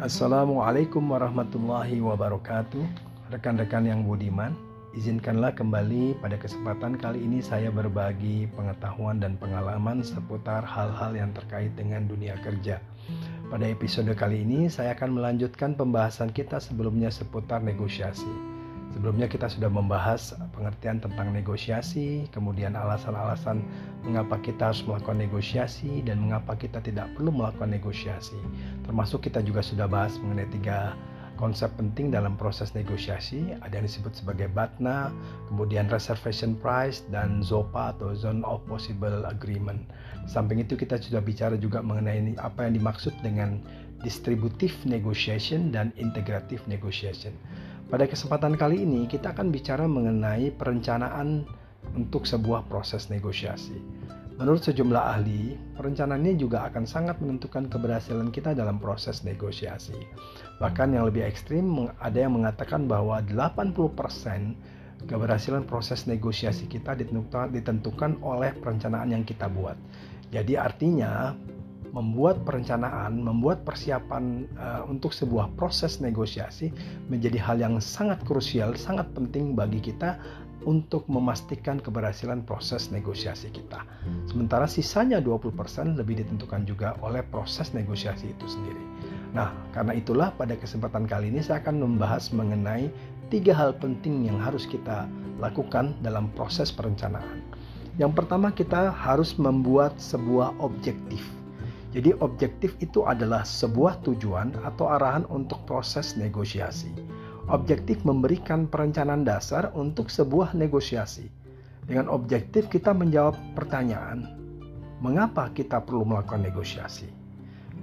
Assalamualaikum warahmatullahi wabarakatuh Rekan-rekan yang budiman Izinkanlah kembali pada kesempatan kali ini saya berbagi pengetahuan dan pengalaman seputar hal-hal yang terkait dengan dunia kerja. Pada episode kali ini saya akan melanjutkan pembahasan kita sebelumnya seputar negosiasi. Sebelumnya kita sudah membahas pengertian tentang negosiasi, kemudian alasan-alasan mengapa kita harus melakukan negosiasi dan mengapa kita tidak perlu melakukan negosiasi. Termasuk kita juga sudah bahas mengenai tiga konsep penting dalam proses negosiasi. Ada yang disebut sebagai BATNA, kemudian reservation price dan ZOPA atau zone of possible agreement. Samping itu kita sudah bicara juga mengenai apa yang dimaksud dengan distributive negotiation dan integrative negotiation. Pada kesempatan kali ini kita akan bicara mengenai perencanaan untuk sebuah proses negosiasi. Menurut sejumlah ahli, perencanaan ini juga akan sangat menentukan keberhasilan kita dalam proses negosiasi. Bahkan yang lebih ekstrim, ada yang mengatakan bahwa 80% keberhasilan proses negosiasi kita ditentukan oleh perencanaan yang kita buat. Jadi artinya membuat perencanaan, membuat persiapan uh, untuk sebuah proses negosiasi menjadi hal yang sangat krusial, sangat penting bagi kita untuk memastikan keberhasilan proses negosiasi kita. Sementara sisanya 20% lebih ditentukan juga oleh proses negosiasi itu sendiri. Nah, karena itulah pada kesempatan kali ini saya akan membahas mengenai tiga hal penting yang harus kita lakukan dalam proses perencanaan. Yang pertama kita harus membuat sebuah objektif jadi objektif itu adalah sebuah tujuan atau arahan untuk proses negosiasi. Objektif memberikan perencanaan dasar untuk sebuah negosiasi. Dengan objektif kita menjawab pertanyaan, mengapa kita perlu melakukan negosiasi?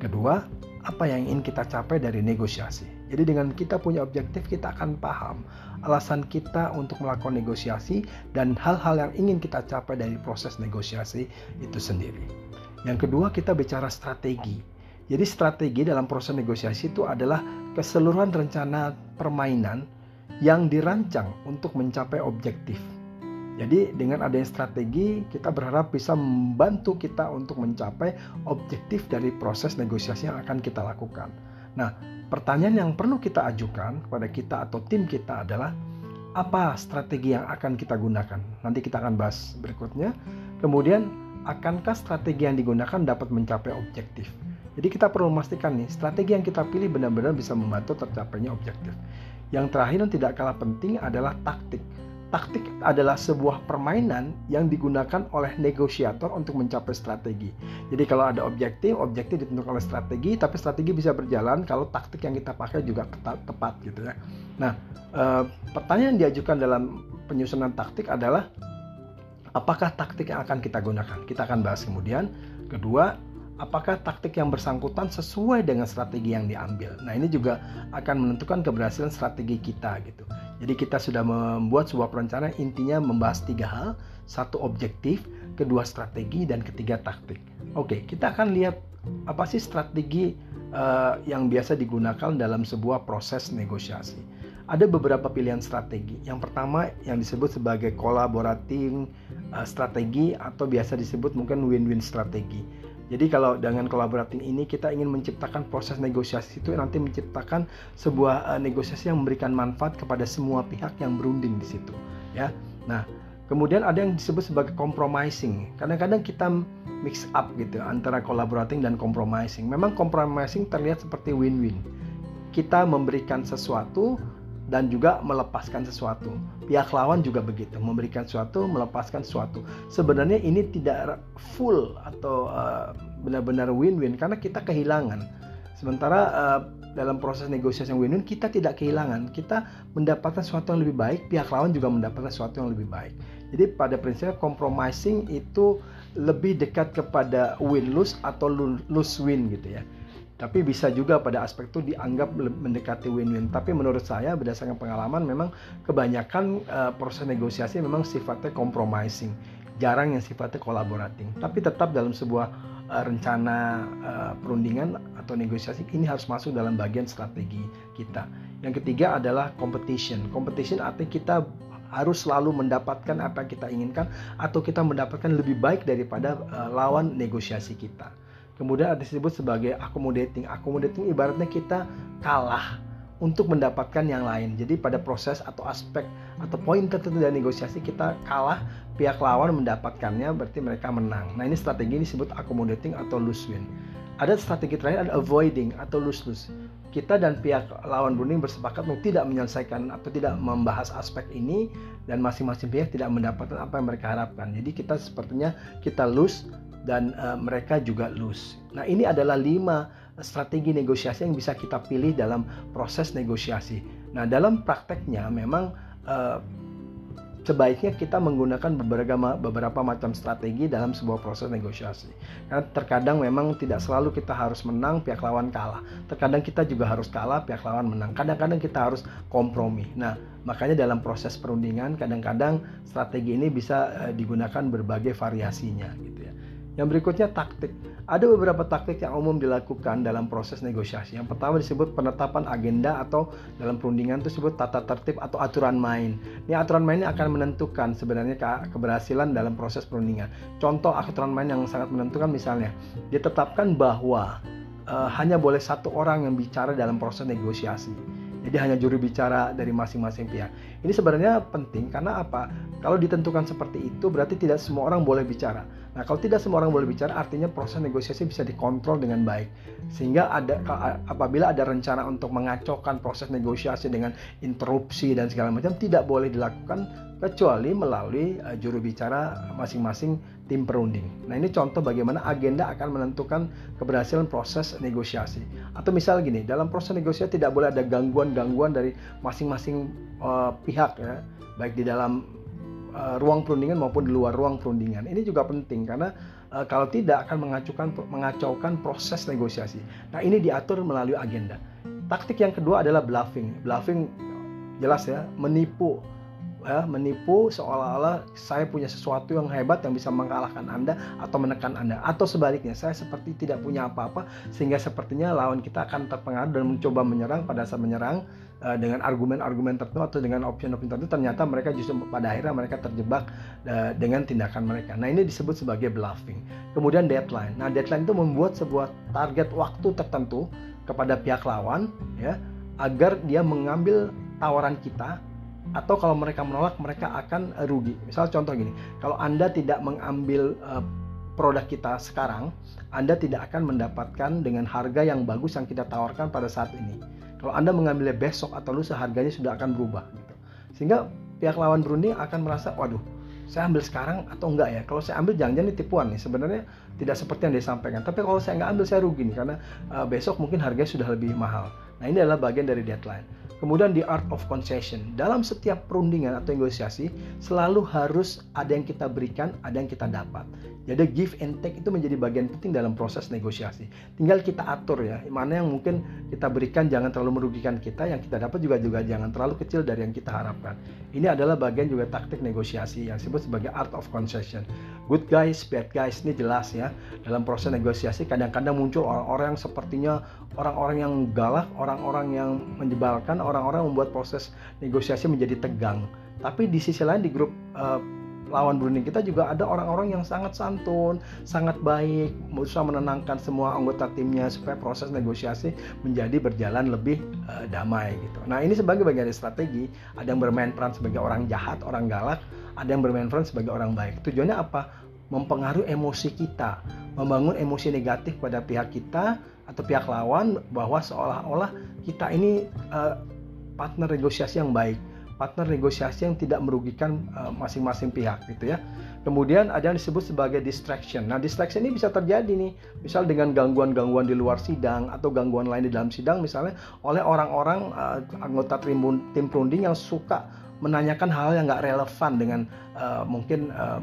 Kedua, apa yang ingin kita capai dari negosiasi. Jadi dengan kita punya objektif kita akan paham alasan kita untuk melakukan negosiasi dan hal-hal yang ingin kita capai dari proses negosiasi itu sendiri. Yang kedua kita bicara strategi. Jadi strategi dalam proses negosiasi itu adalah keseluruhan rencana permainan yang dirancang untuk mencapai objektif. Jadi dengan adanya strategi kita berharap bisa membantu kita untuk mencapai objektif dari proses negosiasi yang akan kita lakukan. Nah, pertanyaan yang perlu kita ajukan kepada kita atau tim kita adalah apa strategi yang akan kita gunakan? Nanti kita akan bahas berikutnya. Kemudian akankah strategi yang digunakan dapat mencapai objektif? Jadi kita perlu memastikan nih, strategi yang kita pilih benar-benar bisa membantu tercapainya objektif. Yang terakhir dan tidak kalah penting adalah taktik. Taktik adalah sebuah permainan yang digunakan oleh negosiator untuk mencapai strategi. Jadi kalau ada objektif, objektif ditentukan oleh strategi, tapi strategi bisa berjalan kalau taktik yang kita pakai juga tepat gitu ya. Nah, e, pertanyaan diajukan dalam penyusunan taktik adalah apakah taktik yang akan kita gunakan? Kita akan bahas kemudian. Kedua, apakah taktik yang bersangkutan sesuai dengan strategi yang diambil. Nah, ini juga akan menentukan keberhasilan strategi kita gitu. Jadi kita sudah membuat sebuah perencanaan intinya membahas tiga hal, satu objektif, kedua strategi dan ketiga taktik. Oke, kita akan lihat apa sih strategi uh, yang biasa digunakan dalam sebuah proses negosiasi. Ada beberapa pilihan strategi. Yang pertama yang disebut sebagai collaborating uh, strategi atau biasa disebut mungkin win-win strategi. Jadi kalau dengan collaborating ini kita ingin menciptakan proses negosiasi itu nanti menciptakan sebuah uh, negosiasi yang memberikan manfaat kepada semua pihak yang berunding di situ, ya. Nah, kemudian ada yang disebut sebagai compromising. Kadang-kadang kita mix up gitu antara collaborating dan compromising. Memang compromising terlihat seperti win-win. Kita memberikan sesuatu dan juga melepaskan sesuatu. Pihak lawan juga begitu, memberikan sesuatu, melepaskan sesuatu. Sebenarnya ini tidak full atau uh, benar-benar win-win karena kita kehilangan. Sementara uh, dalam proses negosiasi yang win-win kita tidak kehilangan, kita mendapatkan sesuatu yang lebih baik, pihak lawan juga mendapatkan sesuatu yang lebih baik. Jadi pada prinsipnya compromising itu lebih dekat kepada win-lose atau lose-win gitu ya tapi bisa juga pada aspek itu dianggap mendekati win-win. Tapi menurut saya berdasarkan pengalaman memang kebanyakan uh, proses negosiasi memang sifatnya compromising, jarang yang sifatnya collaborating. Tapi tetap dalam sebuah uh, rencana uh, perundingan atau negosiasi ini harus masuk dalam bagian strategi kita. Yang ketiga adalah competition. Competition artinya kita harus selalu mendapatkan apa yang kita inginkan atau kita mendapatkan lebih baik daripada uh, lawan negosiasi kita. Kemudian ada disebut sebagai accommodating. Accommodating ibaratnya kita kalah untuk mendapatkan yang lain. Jadi pada proses atau aspek atau poin tertentu dari negosiasi kita kalah, pihak lawan mendapatkannya berarti mereka menang. Nah, ini strategi ini disebut accommodating atau lose win. Ada strategi terakhir ada avoiding atau lose lose. Kita dan pihak lawan berunding bersepakat untuk tidak menyelesaikan atau tidak membahas aspek ini dan masing-masing pihak tidak mendapatkan apa yang mereka harapkan. Jadi kita sepertinya kita lose dan uh, mereka juga lose. Nah, ini adalah lima strategi negosiasi yang bisa kita pilih dalam proses negosiasi. Nah, dalam prakteknya memang uh, sebaiknya kita menggunakan beberapa beberapa macam strategi dalam sebuah proses negosiasi. Karena terkadang memang tidak selalu kita harus menang, pihak lawan kalah. Terkadang kita juga harus kalah, pihak lawan menang. Kadang-kadang kita harus kompromi. Nah, makanya dalam proses perundingan kadang-kadang strategi ini bisa uh, digunakan berbagai variasinya gitu ya. Yang berikutnya taktik. Ada beberapa taktik yang umum dilakukan dalam proses negosiasi. Yang pertama disebut penetapan agenda atau dalam perundingan itu disebut tata tertib atau aturan main. Ini aturan main ini akan menentukan sebenarnya ke keberhasilan dalam proses perundingan. Contoh aturan main yang sangat menentukan misalnya ditetapkan bahwa uh, hanya boleh satu orang yang bicara dalam proses negosiasi. Jadi hanya juru bicara dari masing-masing pihak. Ini sebenarnya penting karena apa? Kalau ditentukan seperti itu berarti tidak semua orang boleh bicara. Nah, kalau tidak semua orang boleh bicara artinya proses negosiasi bisa dikontrol dengan baik. Sehingga ada apabila ada rencana untuk mengacaukan proses negosiasi dengan interupsi dan segala macam tidak boleh dilakukan kecuali melalui uh, juru bicara masing-masing tim perunding. Nah, ini contoh bagaimana agenda akan menentukan keberhasilan proses negosiasi. Atau misal gini, dalam proses negosiasi tidak boleh ada gangguan-gangguan dari masing-masing uh, pihak ya, baik di dalam uh, ruang perundingan maupun di luar ruang perundingan. Ini juga penting karena uh, kalau tidak akan mengacaukan mengacaukan proses negosiasi. Nah, ini diatur melalui agenda. Taktik yang kedua adalah bluffing. Bluffing jelas ya, menipu ya, menipu seolah-olah saya punya sesuatu yang hebat yang bisa mengalahkan Anda atau menekan Anda atau sebaliknya saya seperti tidak punya apa-apa sehingga sepertinya lawan kita akan terpengaruh dan mencoba menyerang pada saat menyerang uh, dengan argumen-argumen tertentu atau dengan opsi-opsi tertentu ternyata mereka justru pada akhirnya mereka terjebak uh, dengan tindakan mereka. Nah, ini disebut sebagai bluffing. Kemudian deadline. Nah, deadline itu membuat sebuah target waktu tertentu kepada pihak lawan ya agar dia mengambil tawaran kita atau kalau mereka menolak mereka akan uh, rugi. Misal contoh gini, kalau Anda tidak mengambil uh, produk kita sekarang, Anda tidak akan mendapatkan dengan harga yang bagus yang kita tawarkan pada saat ini. Kalau Anda mengambilnya besok atau lusa harganya sudah akan berubah gitu. Sehingga pihak lawan berunding akan merasa, waduh, saya ambil sekarang atau enggak ya? Kalau saya ambil jangan-jangan ini tipuan nih. Sebenarnya tidak seperti yang disampaikan. Tapi kalau saya nggak ambil saya rugi nih karena uh, besok mungkin harganya sudah lebih mahal. Nah ini adalah bagian dari deadline. Kemudian di art of concession. Dalam setiap perundingan atau negosiasi selalu harus ada yang kita berikan, ada yang kita dapat. Jadi give and take itu menjadi bagian penting dalam proses negosiasi. Tinggal kita atur ya, mana yang mungkin kita berikan jangan terlalu merugikan kita, yang kita dapat juga juga jangan terlalu kecil dari yang kita harapkan. Ini adalah bagian juga taktik negosiasi yang disebut sebagai art of concession. Good guys, bad guys ini jelas ya. Dalam proses negosiasi kadang-kadang muncul orang-orang yang sepertinya orang-orang yang galak, orang-orang yang menjebalkan, orang-orang membuat proses negosiasi menjadi tegang. Tapi di sisi lain di grup uh, lawan berunding kita juga ada orang-orang yang sangat santun, sangat baik, berusaha menenangkan semua anggota timnya supaya proses negosiasi menjadi berjalan lebih uh, damai gitu. Nah ini sebagai bagian dari strategi, ada yang bermain peran sebagai orang jahat, orang galak, ada yang bermain peran sebagai orang baik. Tujuannya apa? Mempengaruhi emosi kita, membangun emosi negatif pada pihak kita atau pihak lawan bahwa seolah-olah kita ini uh, partner negosiasi yang baik, partner negosiasi yang tidak merugikan eh, masing-masing uh, pihak gitu ya. Kemudian ada yang disebut sebagai distraction. Nah, distraction ini bisa terjadi nih, misal dengan gangguan-gangguan di luar sidang atau gangguan lain di dalam sidang misalnya oleh orang-orang uh, anggota tim, tim perunding yang suka menanyakan hal yang nggak relevan dengan uh, mungkin uh,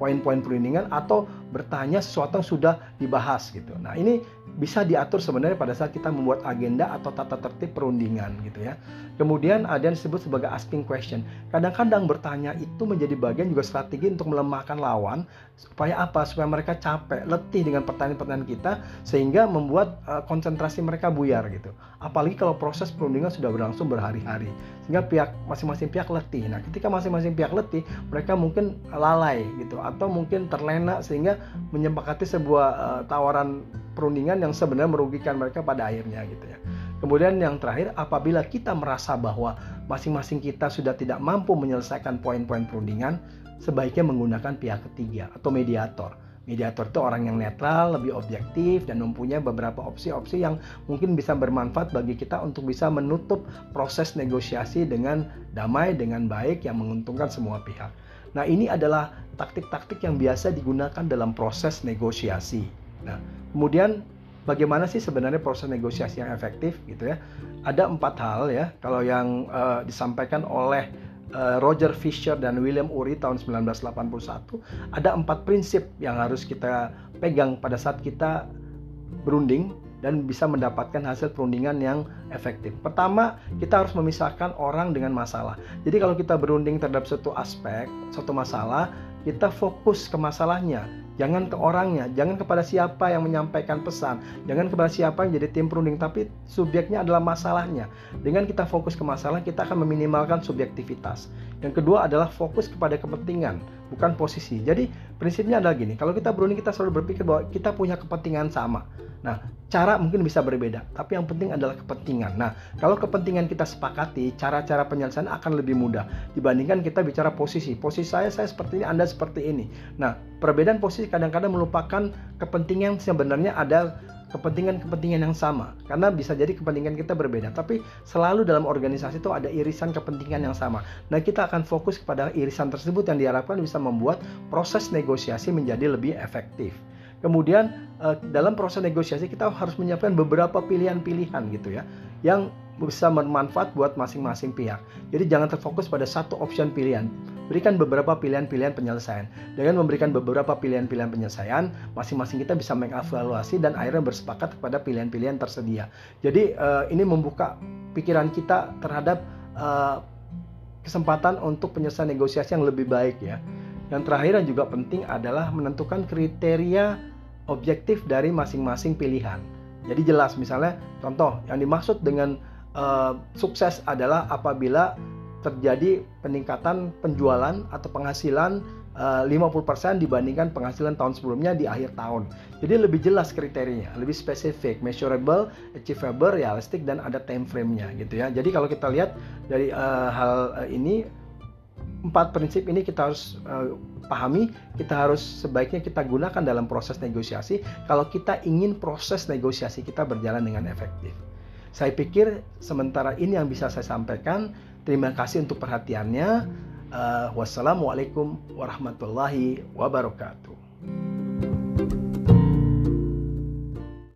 poin-poin perundingan atau bertanya sesuatu yang sudah dibahas gitu. Nah, ini bisa diatur sebenarnya pada saat kita membuat agenda atau tata tertib perundingan gitu ya. Kemudian ada yang disebut sebagai asking question. Kadang-kadang bertanya itu menjadi bagian juga strategi untuk melemahkan lawan supaya apa? Supaya mereka capek, letih dengan pertanyaan-pertanyaan kita sehingga membuat uh, konsentrasi mereka buyar gitu. Apalagi kalau proses perundingan sudah berlangsung berhari-hari sehingga pihak masing-masing pihak letih. Nah, ketika masing-masing pihak letih, mereka mungkin lalai gitu atau mungkin terlena sehingga menyepakati sebuah uh, tawaran perundingan yang sebenarnya merugikan mereka pada akhirnya gitu ya. Kemudian yang terakhir, apabila kita merasa bahwa masing-masing kita sudah tidak mampu menyelesaikan poin-poin perundingan, sebaiknya menggunakan pihak ketiga atau mediator Mediator itu orang yang netral, lebih objektif, dan mempunyai beberapa opsi-opsi yang mungkin bisa bermanfaat bagi kita untuk bisa menutup proses negosiasi dengan damai, dengan baik, yang menguntungkan semua pihak. Nah, ini adalah taktik-taktik yang biasa digunakan dalam proses negosiasi. Nah, kemudian bagaimana sih sebenarnya proses negosiasi yang efektif gitu ya? Ada empat hal ya, kalau yang uh, disampaikan oleh Eh, Roger Fisher dan William Ury tahun 1981 ada empat prinsip yang harus kita pegang pada saat kita berunding dan bisa mendapatkan hasil perundingan yang efektif. Pertama, kita harus memisahkan orang dengan masalah. Jadi kalau kita berunding terhadap suatu aspek, suatu masalah, kita fokus ke masalahnya Jangan ke orangnya, jangan kepada siapa yang menyampaikan pesan, jangan kepada siapa yang jadi tim perunding, tapi subjeknya adalah masalahnya. Dengan kita fokus ke masalah, kita akan meminimalkan subjektivitas. Yang kedua adalah fokus kepada kepentingan, bukan posisi. Jadi prinsipnya adalah gini, kalau kita berunding kita selalu berpikir bahwa kita punya kepentingan sama. Nah, cara mungkin bisa berbeda, tapi yang penting adalah kepentingan. Nah, kalau kepentingan kita sepakati, cara-cara penyelesaian akan lebih mudah dibandingkan kita bicara posisi. Posisi saya saya seperti ini, Anda seperti ini. Nah, perbedaan posisi kadang-kadang melupakan kepentingan sebenarnya ada kepentingan-kepentingan yang sama karena bisa jadi kepentingan kita berbeda tapi selalu dalam organisasi itu ada irisan kepentingan yang sama nah kita akan fokus kepada irisan tersebut yang diharapkan bisa membuat proses negosiasi menjadi lebih efektif Kemudian uh, dalam proses negosiasi kita harus menyiapkan beberapa pilihan-pilihan gitu ya yang bisa bermanfaat buat masing-masing pihak. Jadi jangan terfokus pada satu option pilihan. Berikan beberapa pilihan-pilihan penyelesaian. Dengan memberikan beberapa pilihan-pilihan penyelesaian, masing-masing kita bisa mengevaluasi dan akhirnya bersepakat kepada pilihan-pilihan tersedia. Jadi uh, ini membuka pikiran kita terhadap uh, kesempatan untuk penyelesaian negosiasi yang lebih baik ya. Yang terakhir dan juga penting adalah menentukan kriteria objektif dari masing-masing pilihan. Jadi jelas misalnya contoh yang dimaksud dengan uh, sukses adalah apabila terjadi peningkatan penjualan atau penghasilan uh, eh, 50% dibandingkan penghasilan tahun sebelumnya di akhir tahun. Jadi lebih jelas kriterianya, lebih spesifik, measurable, achievable, realistic dan ada time frame-nya gitu ya. Jadi kalau kita lihat dari uh, hal uh, ini empat prinsip ini kita harus uh, pahami, kita harus sebaiknya kita gunakan dalam proses negosiasi kalau kita ingin proses negosiasi kita berjalan dengan efektif. Saya pikir sementara ini yang bisa saya sampaikan. Terima kasih untuk perhatiannya. Uh, wassalamualaikum warahmatullahi wabarakatuh.